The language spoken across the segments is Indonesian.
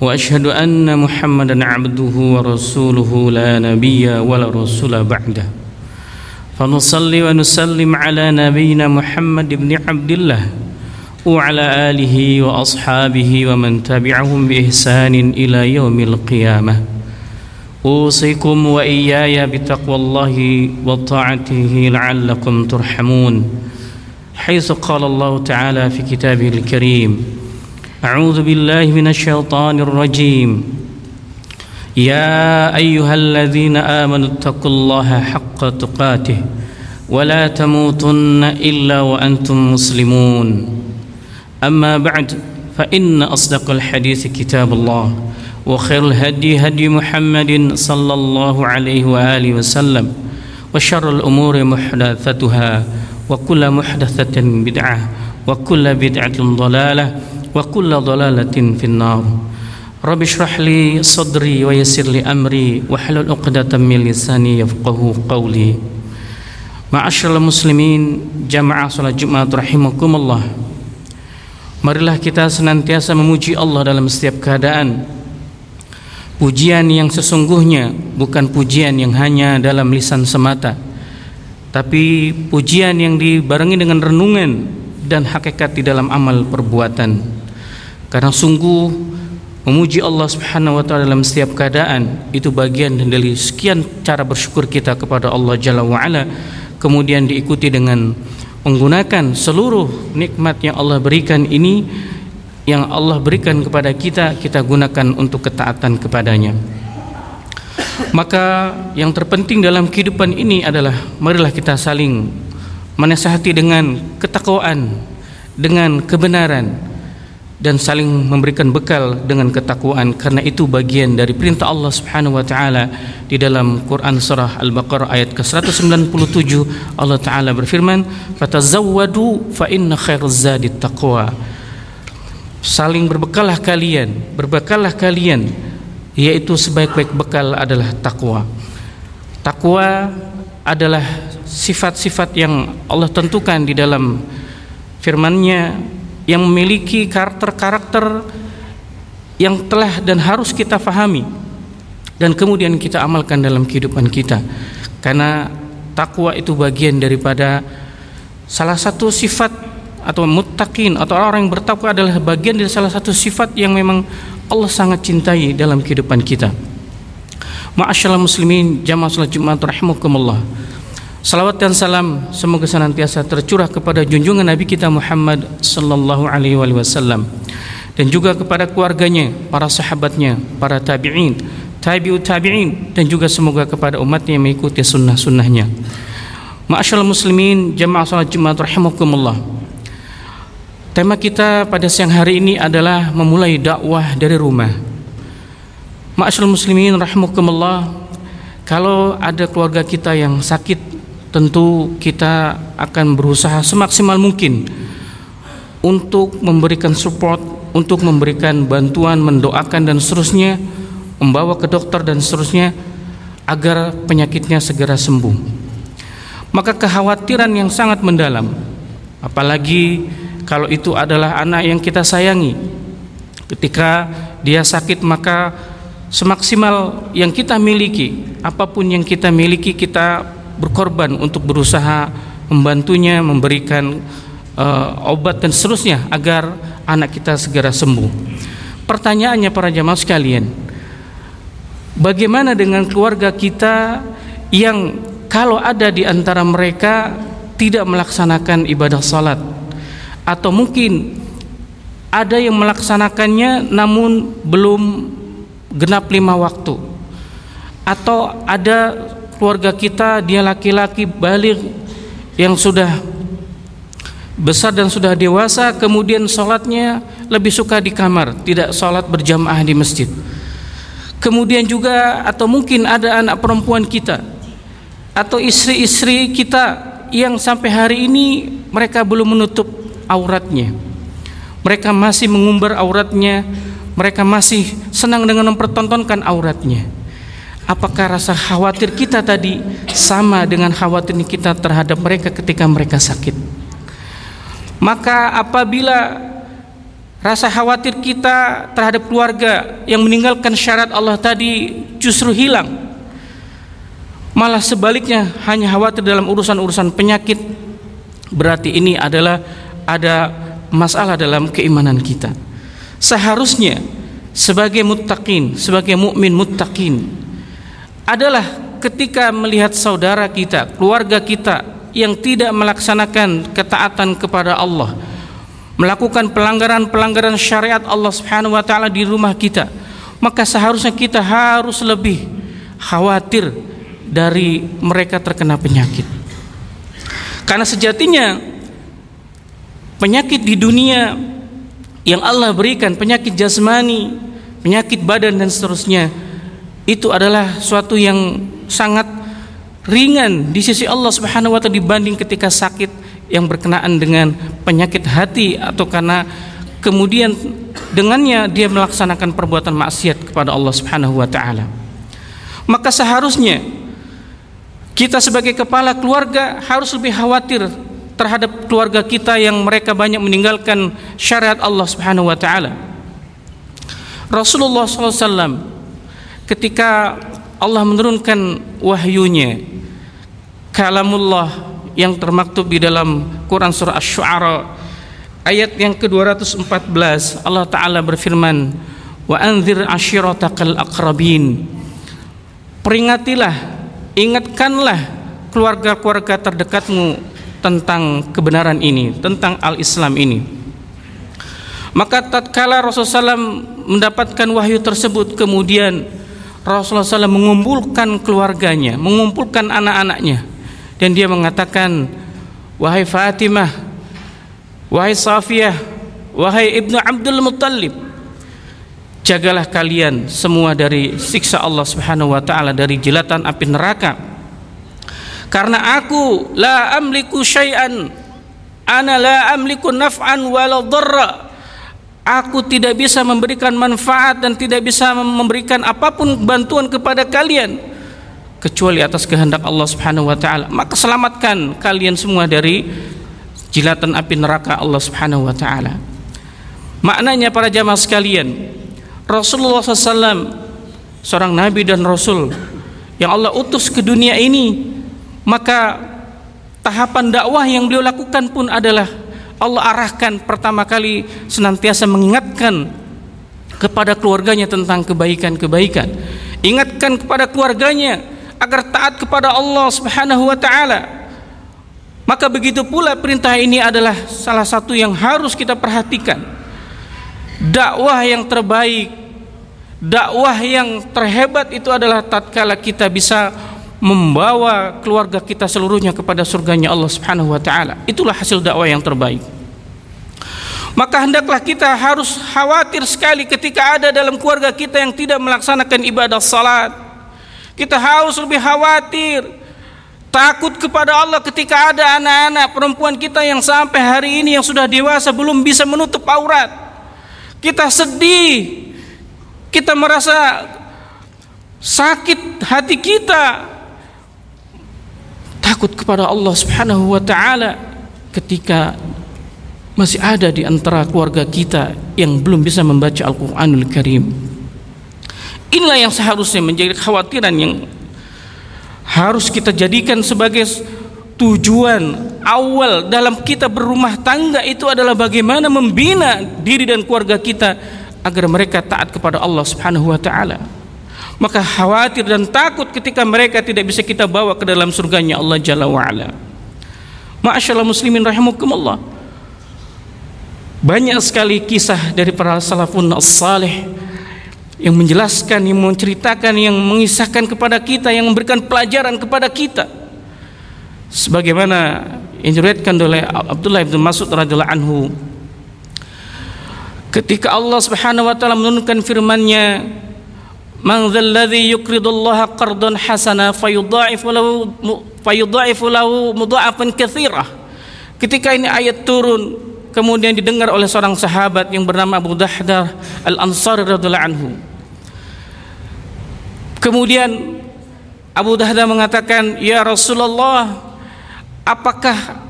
وأشهد أن محمدا عبده ورسوله لا نبي ولا رسول بعده. فنصلي ونسلم على نبينا محمد بن عبد الله وعلى آله وأصحابه ومن تبعهم بإحسان إلى يوم القيامة. أوصيكم وإياي بتقوى الله وطاعته لعلكم ترحمون. حيث قال الله تعالى في كتابه الكريم أعوذ بالله من الشيطان الرجيم. يا أيها الذين آمنوا اتقوا الله حق تقاته ولا تموتن إلا وأنتم مسلمون. أما بعد فإن أصدق الحديث كتاب الله وخير الهدي هدي محمد صلى الله عليه وآله وسلم وشر الأمور محدثتها وكل محدثة بدعة وكل بدعة ضلالة wa kulla dhalalatin finnar. Rabbi shrah li sadri wa yassir li amri wa halul uqdatan min lisani yafqahu qawli. Ma'asyiral muslimin jamaah salat Jumat rahimakumullah. Marilah kita senantiasa memuji Allah dalam setiap keadaan. Pujian yang sesungguhnya bukan pujian yang hanya dalam lisan semata Tapi pujian yang dibarengi dengan renungan dan hakikat di dalam amal perbuatan karena sungguh memuji Allah Subhanahu wa taala dalam setiap keadaan itu bagian dari sekian cara bersyukur kita kepada Allah Jalla wa ala. Kemudian diikuti dengan menggunakan seluruh nikmat yang Allah berikan ini yang Allah berikan kepada kita kita gunakan untuk ketaatan kepadanya. Maka yang terpenting dalam kehidupan ini adalah marilah kita saling menasihati dengan ketakwaan dengan kebenaran dan saling memberikan bekal dengan ketakwaan. Karena itu bagian dari perintah Allah Subhanahu wa taala di dalam Quran surah Al-Baqarah ayat ke-197 Allah taala berfirman fatazawwadu fa inna khairaz taqwa. Saling berbekallah kalian berbekallah kalian yaitu sebaik-baik bekal adalah takwa takwa adalah sifat-sifat yang Allah tentukan di dalam firman-Nya yang memiliki karakter-karakter yang telah dan harus kita fahami dan kemudian kita amalkan dalam kehidupan kita karena takwa itu bagian daripada salah satu sifat atau muttaqin atau orang yang bertakwa adalah bagian dari salah satu sifat yang memang Allah sangat cintai dalam kehidupan kita. Ma'asyiral muslimin jamaah salat Jumat rahimakumullah. Salawat dan salam semoga senantiasa tercurah kepada junjungan Nabi kita Muhammad sallallahu alaihi wasallam dan juga kepada keluarganya, para sahabatnya, para tabi'in, tabi'ut tabi'in dan juga semoga kepada umatnya yang mengikuti sunnah-sunnahnya. Ma'asyiral muslimin jamaah salat Jumat rahimakumullah. Tema kita pada siang hari ini adalah memulai dakwah dari rumah. Ma'asyiral muslimin rahimakumullah, kalau ada keluarga kita yang sakit tentu kita akan berusaha semaksimal mungkin untuk memberikan support, untuk memberikan bantuan, mendoakan dan seterusnya, membawa ke dokter dan seterusnya agar penyakitnya segera sembuh. Maka kekhawatiran yang sangat mendalam, apalagi kalau itu adalah anak yang kita sayangi. Ketika dia sakit maka semaksimal yang kita miliki, apa pun yang kita miliki kita berkorban untuk berusaha membantunya memberikan uh, obat dan seterusnya agar anak kita segera sembuh. Pertanyaannya para jamaah sekalian, bagaimana dengan keluarga kita yang kalau ada di antara mereka tidak melaksanakan ibadah salat atau mungkin ada yang melaksanakannya namun belum genap lima waktu atau ada keluarga kita dia laki-laki balik yang sudah besar dan sudah dewasa kemudian sholatnya lebih suka di kamar tidak sholat berjamaah di masjid. Kemudian juga atau mungkin ada anak perempuan kita atau istri-istri kita yang sampai hari ini mereka belum menutup auratnya. Mereka masih mengumbar auratnya mereka masih senang dengan mempertontonkan auratnya apakah rasa khawatir kita tadi sama dengan khawatir kita terhadap mereka ketika mereka sakit maka apabila Rasa khawatir kita terhadap keluarga yang meninggalkan syarat Allah tadi justru hilang. Malah sebaliknya hanya khawatir dalam urusan-urusan penyakit. Berarti ini adalah ada masalah dalam keimanan kita. Seharusnya sebagai muttaqin, sebagai mukmin muttaqin adalah ketika melihat saudara kita, keluarga kita yang tidak melaksanakan ketaatan kepada Allah, melakukan pelanggaran-pelanggaran syariat Allah Subhanahu wa taala di rumah kita, maka seharusnya kita harus lebih khawatir dari mereka terkena penyakit. Karena sejatinya penyakit di dunia yang Allah berikan, penyakit jasmani, penyakit badan dan seterusnya, itu adalah suatu yang sangat ringan di sisi Allah Subhanahu wa taala dibanding ketika sakit yang berkenaan dengan penyakit hati atau karena kemudian dengannya dia melaksanakan perbuatan maksiat kepada Allah Subhanahu wa taala. Maka seharusnya kita sebagai kepala keluarga harus lebih khawatir terhadap keluarga kita yang mereka banyak meninggalkan syariat Allah Subhanahu wa taala. Rasulullah SAW ketika Allah menurunkan wahyunya kalamullah yang termaktub di dalam Quran surah Asy-Syu'ara ayat yang ke-214 Allah taala berfirman wa anzir ashiratakal aqrabin. Peringatilah ingatkanlah keluarga-keluarga terdekatmu tentang kebenaran ini tentang al-Islam ini. Maka tatkala Rasulullah SAW mendapatkan wahyu tersebut kemudian Rasulullah SAW mengumpulkan keluarganya mengumpulkan anak-anaknya. Dan dia mengatakan wahai Fatimah wahai Safiyah wahai Ibnu Abdul Muttalib jagalah kalian semua dari siksa Allah Subhanahu wa taala dari jelatan api neraka. Karena aku la amliku syai'an ana la amliku naf'an wala dharra aku tidak bisa memberikan manfaat dan tidak bisa memberikan apa pun bantuan kepada kalian kecuali atas kehendak Allah Subhanahu wa taala. Maka selamatkan kalian semua dari jilatan api neraka Allah Subhanahu wa taala. Maknanya para jamaah sekalian Rasulullah SAW seorang nabi dan rasul yang Allah utus ke dunia ini maka tahapan dakwah yang beliau lakukan pun adalah Allah arahkan pertama kali senantiasa mengingatkan kepada keluarganya tentang kebaikan-kebaikan ingatkan kepada keluarganya agar taat kepada Allah Subhanahu wa taala. Maka begitu pula perintah ini adalah salah satu yang harus kita perhatikan. Dakwah yang terbaik, dakwah yang terhebat itu adalah tatkala kita bisa membawa keluarga kita seluruhnya kepada surganya Allah Subhanahu wa taala. Itulah hasil dakwah yang terbaik. Maka hendaklah kita harus khawatir sekali ketika ada dalam keluarga kita yang tidak melaksanakan ibadah salat, kita harus lebih khawatir takut kepada Allah ketika ada anak-anak perempuan kita yang sampai hari ini yang sudah dewasa belum bisa menutup aurat. Kita sedih. Kita merasa sakit hati kita. Takut kepada Allah Subhanahu wa taala ketika masih ada di antara keluarga kita yang belum bisa membaca Al-Qur'anul Karim. Inilah yang seharusnya menjadi kekhawatiran yang harus kita jadikan sebagai tujuan awal dalam kita berumah tangga itu adalah bagaimana membina diri dan keluarga kita agar mereka taat kepada Allah Subhanahu wa taala. Maka khawatir dan takut ketika mereka tidak bisa kita bawa ke dalam surganya Allah Jalla wa ala. Ma'asyallah muslimin. Banyak sekali kisah dari para salafun as-salih yang menjelaskan, yang menceritakan, yang mengisahkan kepada kita, yang memberikan pelajaran kepada kita. Sebagaimana yang diriwayatkan oleh Abdullah bin Mas'ud radhiyallahu anhu ketika Allah Subhanahu wa taala menurunkan firman-Nya Man dzal ladzi yuqridullaha qardan hasana fayudha'ifu lahu fayudha'ifu lahu mudha'afan. Ketika ini ayat turun kemudian didengar oleh seorang sahabat yang bernama Abu Dahdah Al-Ansari radhiyallahu anhu. Kemudian Abu Dahdah mengatakan, "Ya Rasulullah, apakah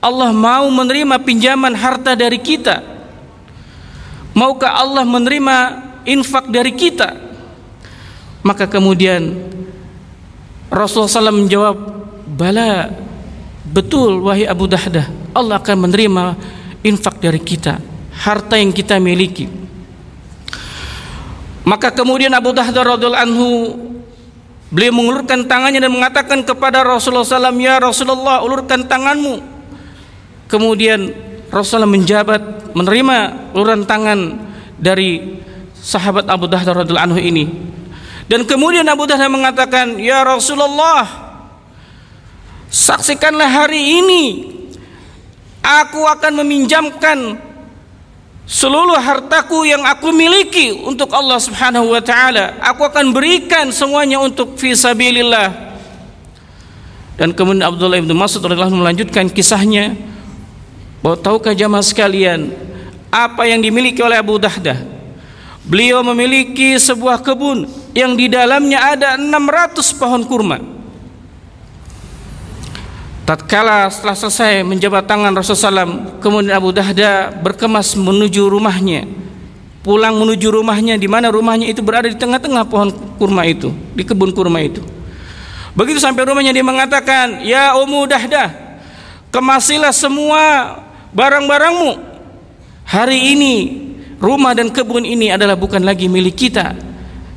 Allah mau menerima pinjaman harta dari kita? Maukah Allah menerima infak dari kita?" Maka kemudian Rasulullah SAW menjawab, "Bala, betul wahai Abu Dahdah, Allah akan menerima infak dari kita, harta yang kita miliki." Maka kemudian Abu Dahdah radhiallahu anhu beliau mengulurkan tangannya dan mengatakan kepada Rasulullah SAW, Ya Rasulullah, ulurkan tanganmu. Kemudian Rasulullah menjabat menerima uluran tangan dari sahabat Abu Dahdah radhiallahu anhu ini. Dan kemudian Abu Dahdah mengatakan, Ya Rasulullah, saksikanlah hari ini. Aku akan meminjamkan seluruh hartaku yang aku miliki untuk Allah Subhanahu wa taala. Aku akan berikan semuanya untuk fi sabilillah. Dan kemudian Abdullah bin Mas'ud radhiyallahu melanjutkan kisahnya. Bahwa tahukah jamaah sekalian apa yang dimiliki oleh Abu Dahdah? Beliau memiliki sebuah kebun yang di dalamnya ada 600 pohon kurma Tatkala setelah selesai menjabat tangan Rasulullah SAW, kemudian Abu Dahda berkemas menuju rumahnya. Pulang menuju rumahnya, di mana rumahnya itu berada di tengah-tengah pohon kurma itu, di kebun kurma itu. Begitu sampai rumahnya dia mengatakan, Ya Ummu Dahda, kemasilah semua barang-barangmu. Hari ini rumah dan kebun ini adalah bukan lagi milik kita,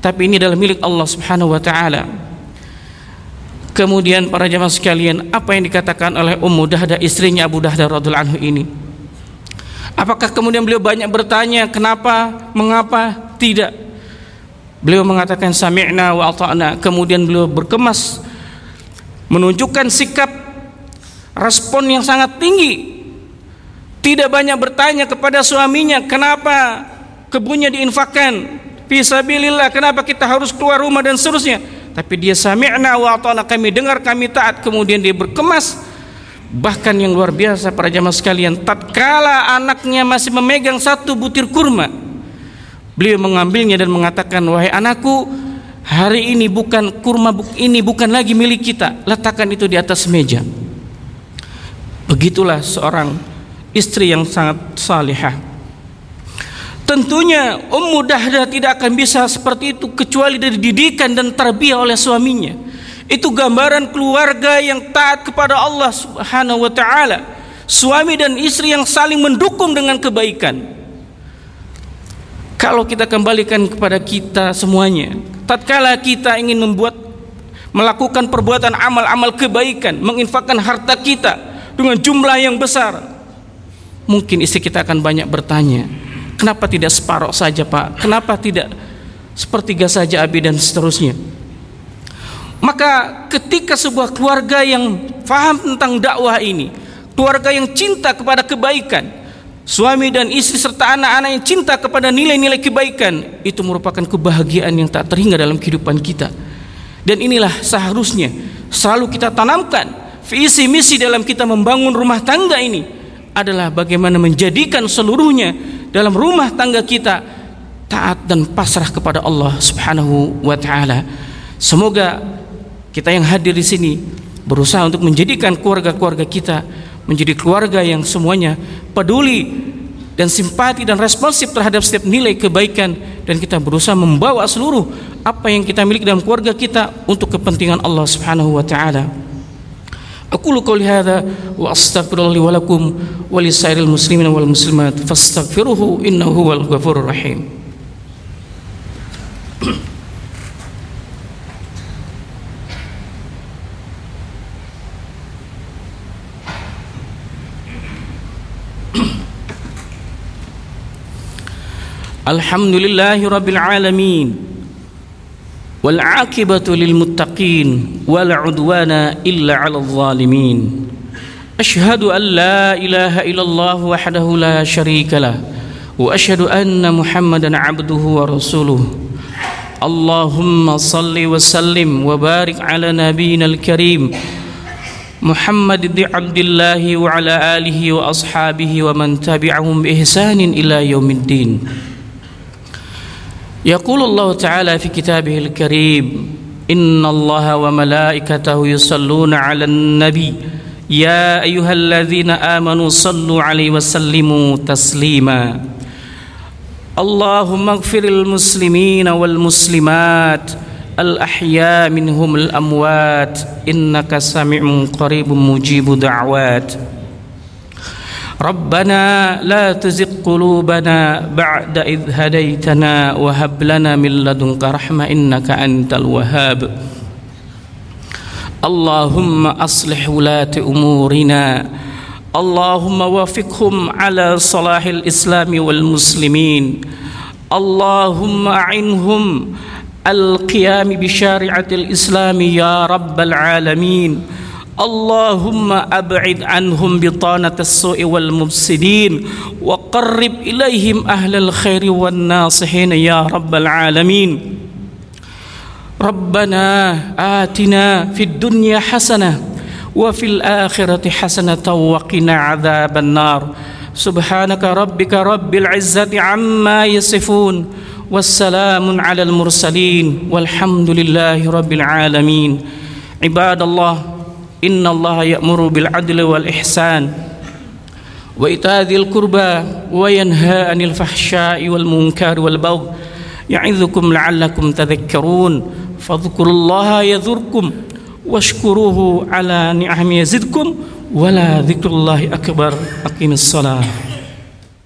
tapi ini adalah milik Allah Subhanahu wa taala. Kemudian para jemaah sekalian, apa yang dikatakan oleh Ummu Dahda istrinya Abu Dahda radhiallahu anhu ini? Apakah kemudian beliau banyak bertanya kenapa, mengapa? Tidak. Beliau mengatakan sami'na wa ata'na. Kemudian beliau berkemas menunjukkan sikap respon yang sangat tinggi. Tidak banyak bertanya kepada suaminya kenapa kebunnya diinfakkan. Fisabilillah, kenapa kita harus keluar rumah dan seterusnya? Tapi dia sami'na wa ata'na. Kami dengar kami taat. Kemudian dia berkemas. Bahkan yang luar biasa para jamaah sekalian tatkala anaknya masih memegang satu butir kurma beliau mengambilnya dan mengatakan wahai anakku hari ini bukan kurma ini bukan lagi milik kita. Letakkan itu di atas meja. Begitulah seorang istri yang sangat salihah Tentunya Ummu Dahdah tidak akan bisa seperti itu kecuali dari didikan dan tarbiyah oleh suaminya. Itu gambaran keluarga yang taat kepada Allah Subhanahu wa taala. Suami dan istri yang saling mendukung dengan kebaikan. Kalau kita kembalikan kepada kita semuanya, tatkala kita ingin membuat melakukan perbuatan amal-amal kebaikan, menginfakkan harta kita dengan jumlah yang besar, mungkin istri kita akan banyak bertanya, Kenapa tidak separuh saja Pak? Kenapa tidak sepertiga saja Abi dan seterusnya? Maka ketika sebuah keluarga yang faham tentang dakwah ini, keluarga yang cinta kepada kebaikan, suami dan istri serta anak-anak yang cinta kepada nilai-nilai kebaikan, itu merupakan kebahagiaan yang tak terhingga dalam kehidupan kita. Dan inilah seharusnya selalu kita tanamkan visi misi dalam kita membangun rumah tangga ini adalah bagaimana menjadikan seluruhnya dalam rumah tangga kita taat dan pasrah kepada Allah Subhanahu wa taala. Semoga kita yang hadir di sini berusaha untuk menjadikan keluarga-keluarga kita menjadi keluarga yang semuanya peduli dan simpati dan responsif terhadap setiap nilai kebaikan dan kita berusaha membawa seluruh apa yang kita miliki dalam keluarga kita untuk kepentingan Allah Subhanahu wa taala. أقول قولي هذا وأستغفر الله ولكم ولسائر المسلمين والمسلمات فاستغفروه إنه هو الغفور الرحيم. الحمد لله رب العالمين. والعاقبة للمتقين ولا عدوان إلا على الظالمين. أشهد أن لا إله إلا الله وحده لا شريك له وأشهد أن محمدا عبده ورسوله. اللهم صل وسلم وبارك على نبينا الكريم محمد بن عبد الله وعلى آله وأصحابه ومن تبعهم بإحسان إلى يوم الدين. يقول الله تعالى في كتابه الكريم إن الله وملائكته يصلون على النبي يا أيها الذين آمنوا صلوا عليه وسلموا تسليما. اللهم اغفر المسلمين والمسلمات الأحياء منهم الأموات إنك سميع قريب مجيب دعوات. ربنا لا تزغ قلوبنا بعد إذ هديتنا وهب لنا من لدنك رحمة إنك أنت الوهاب. اللهم أصلح ولاة أمورنا. اللهم وفقهم على صلاح الإسلام والمسلمين. اللهم أعنهم القيام بشارعة الإسلام يا رب العالمين. اللهم أبعد عنهم بطانة السوء والمفسدين وقرب إليهم أهل الخير والناصحين يا رب العالمين. ربنا آتنا في الدنيا حسنة وفي الآخرة حسنة وقنا عذاب النار. سبحانك ربك رب العزة عما يصفون والسلام على المرسلين والحمد لله رب العالمين. عباد الله إن الله يأمر بالعدل والإحسان وإيتاء ذي القربى وينهى عن الفحشاء والمنكر والبغي يعظكم لعلكم تذكرون فاذكروا الله يذكركم واشكروه على نعم يزدكم ولا ذكر الله أكبر أقيم الصلاة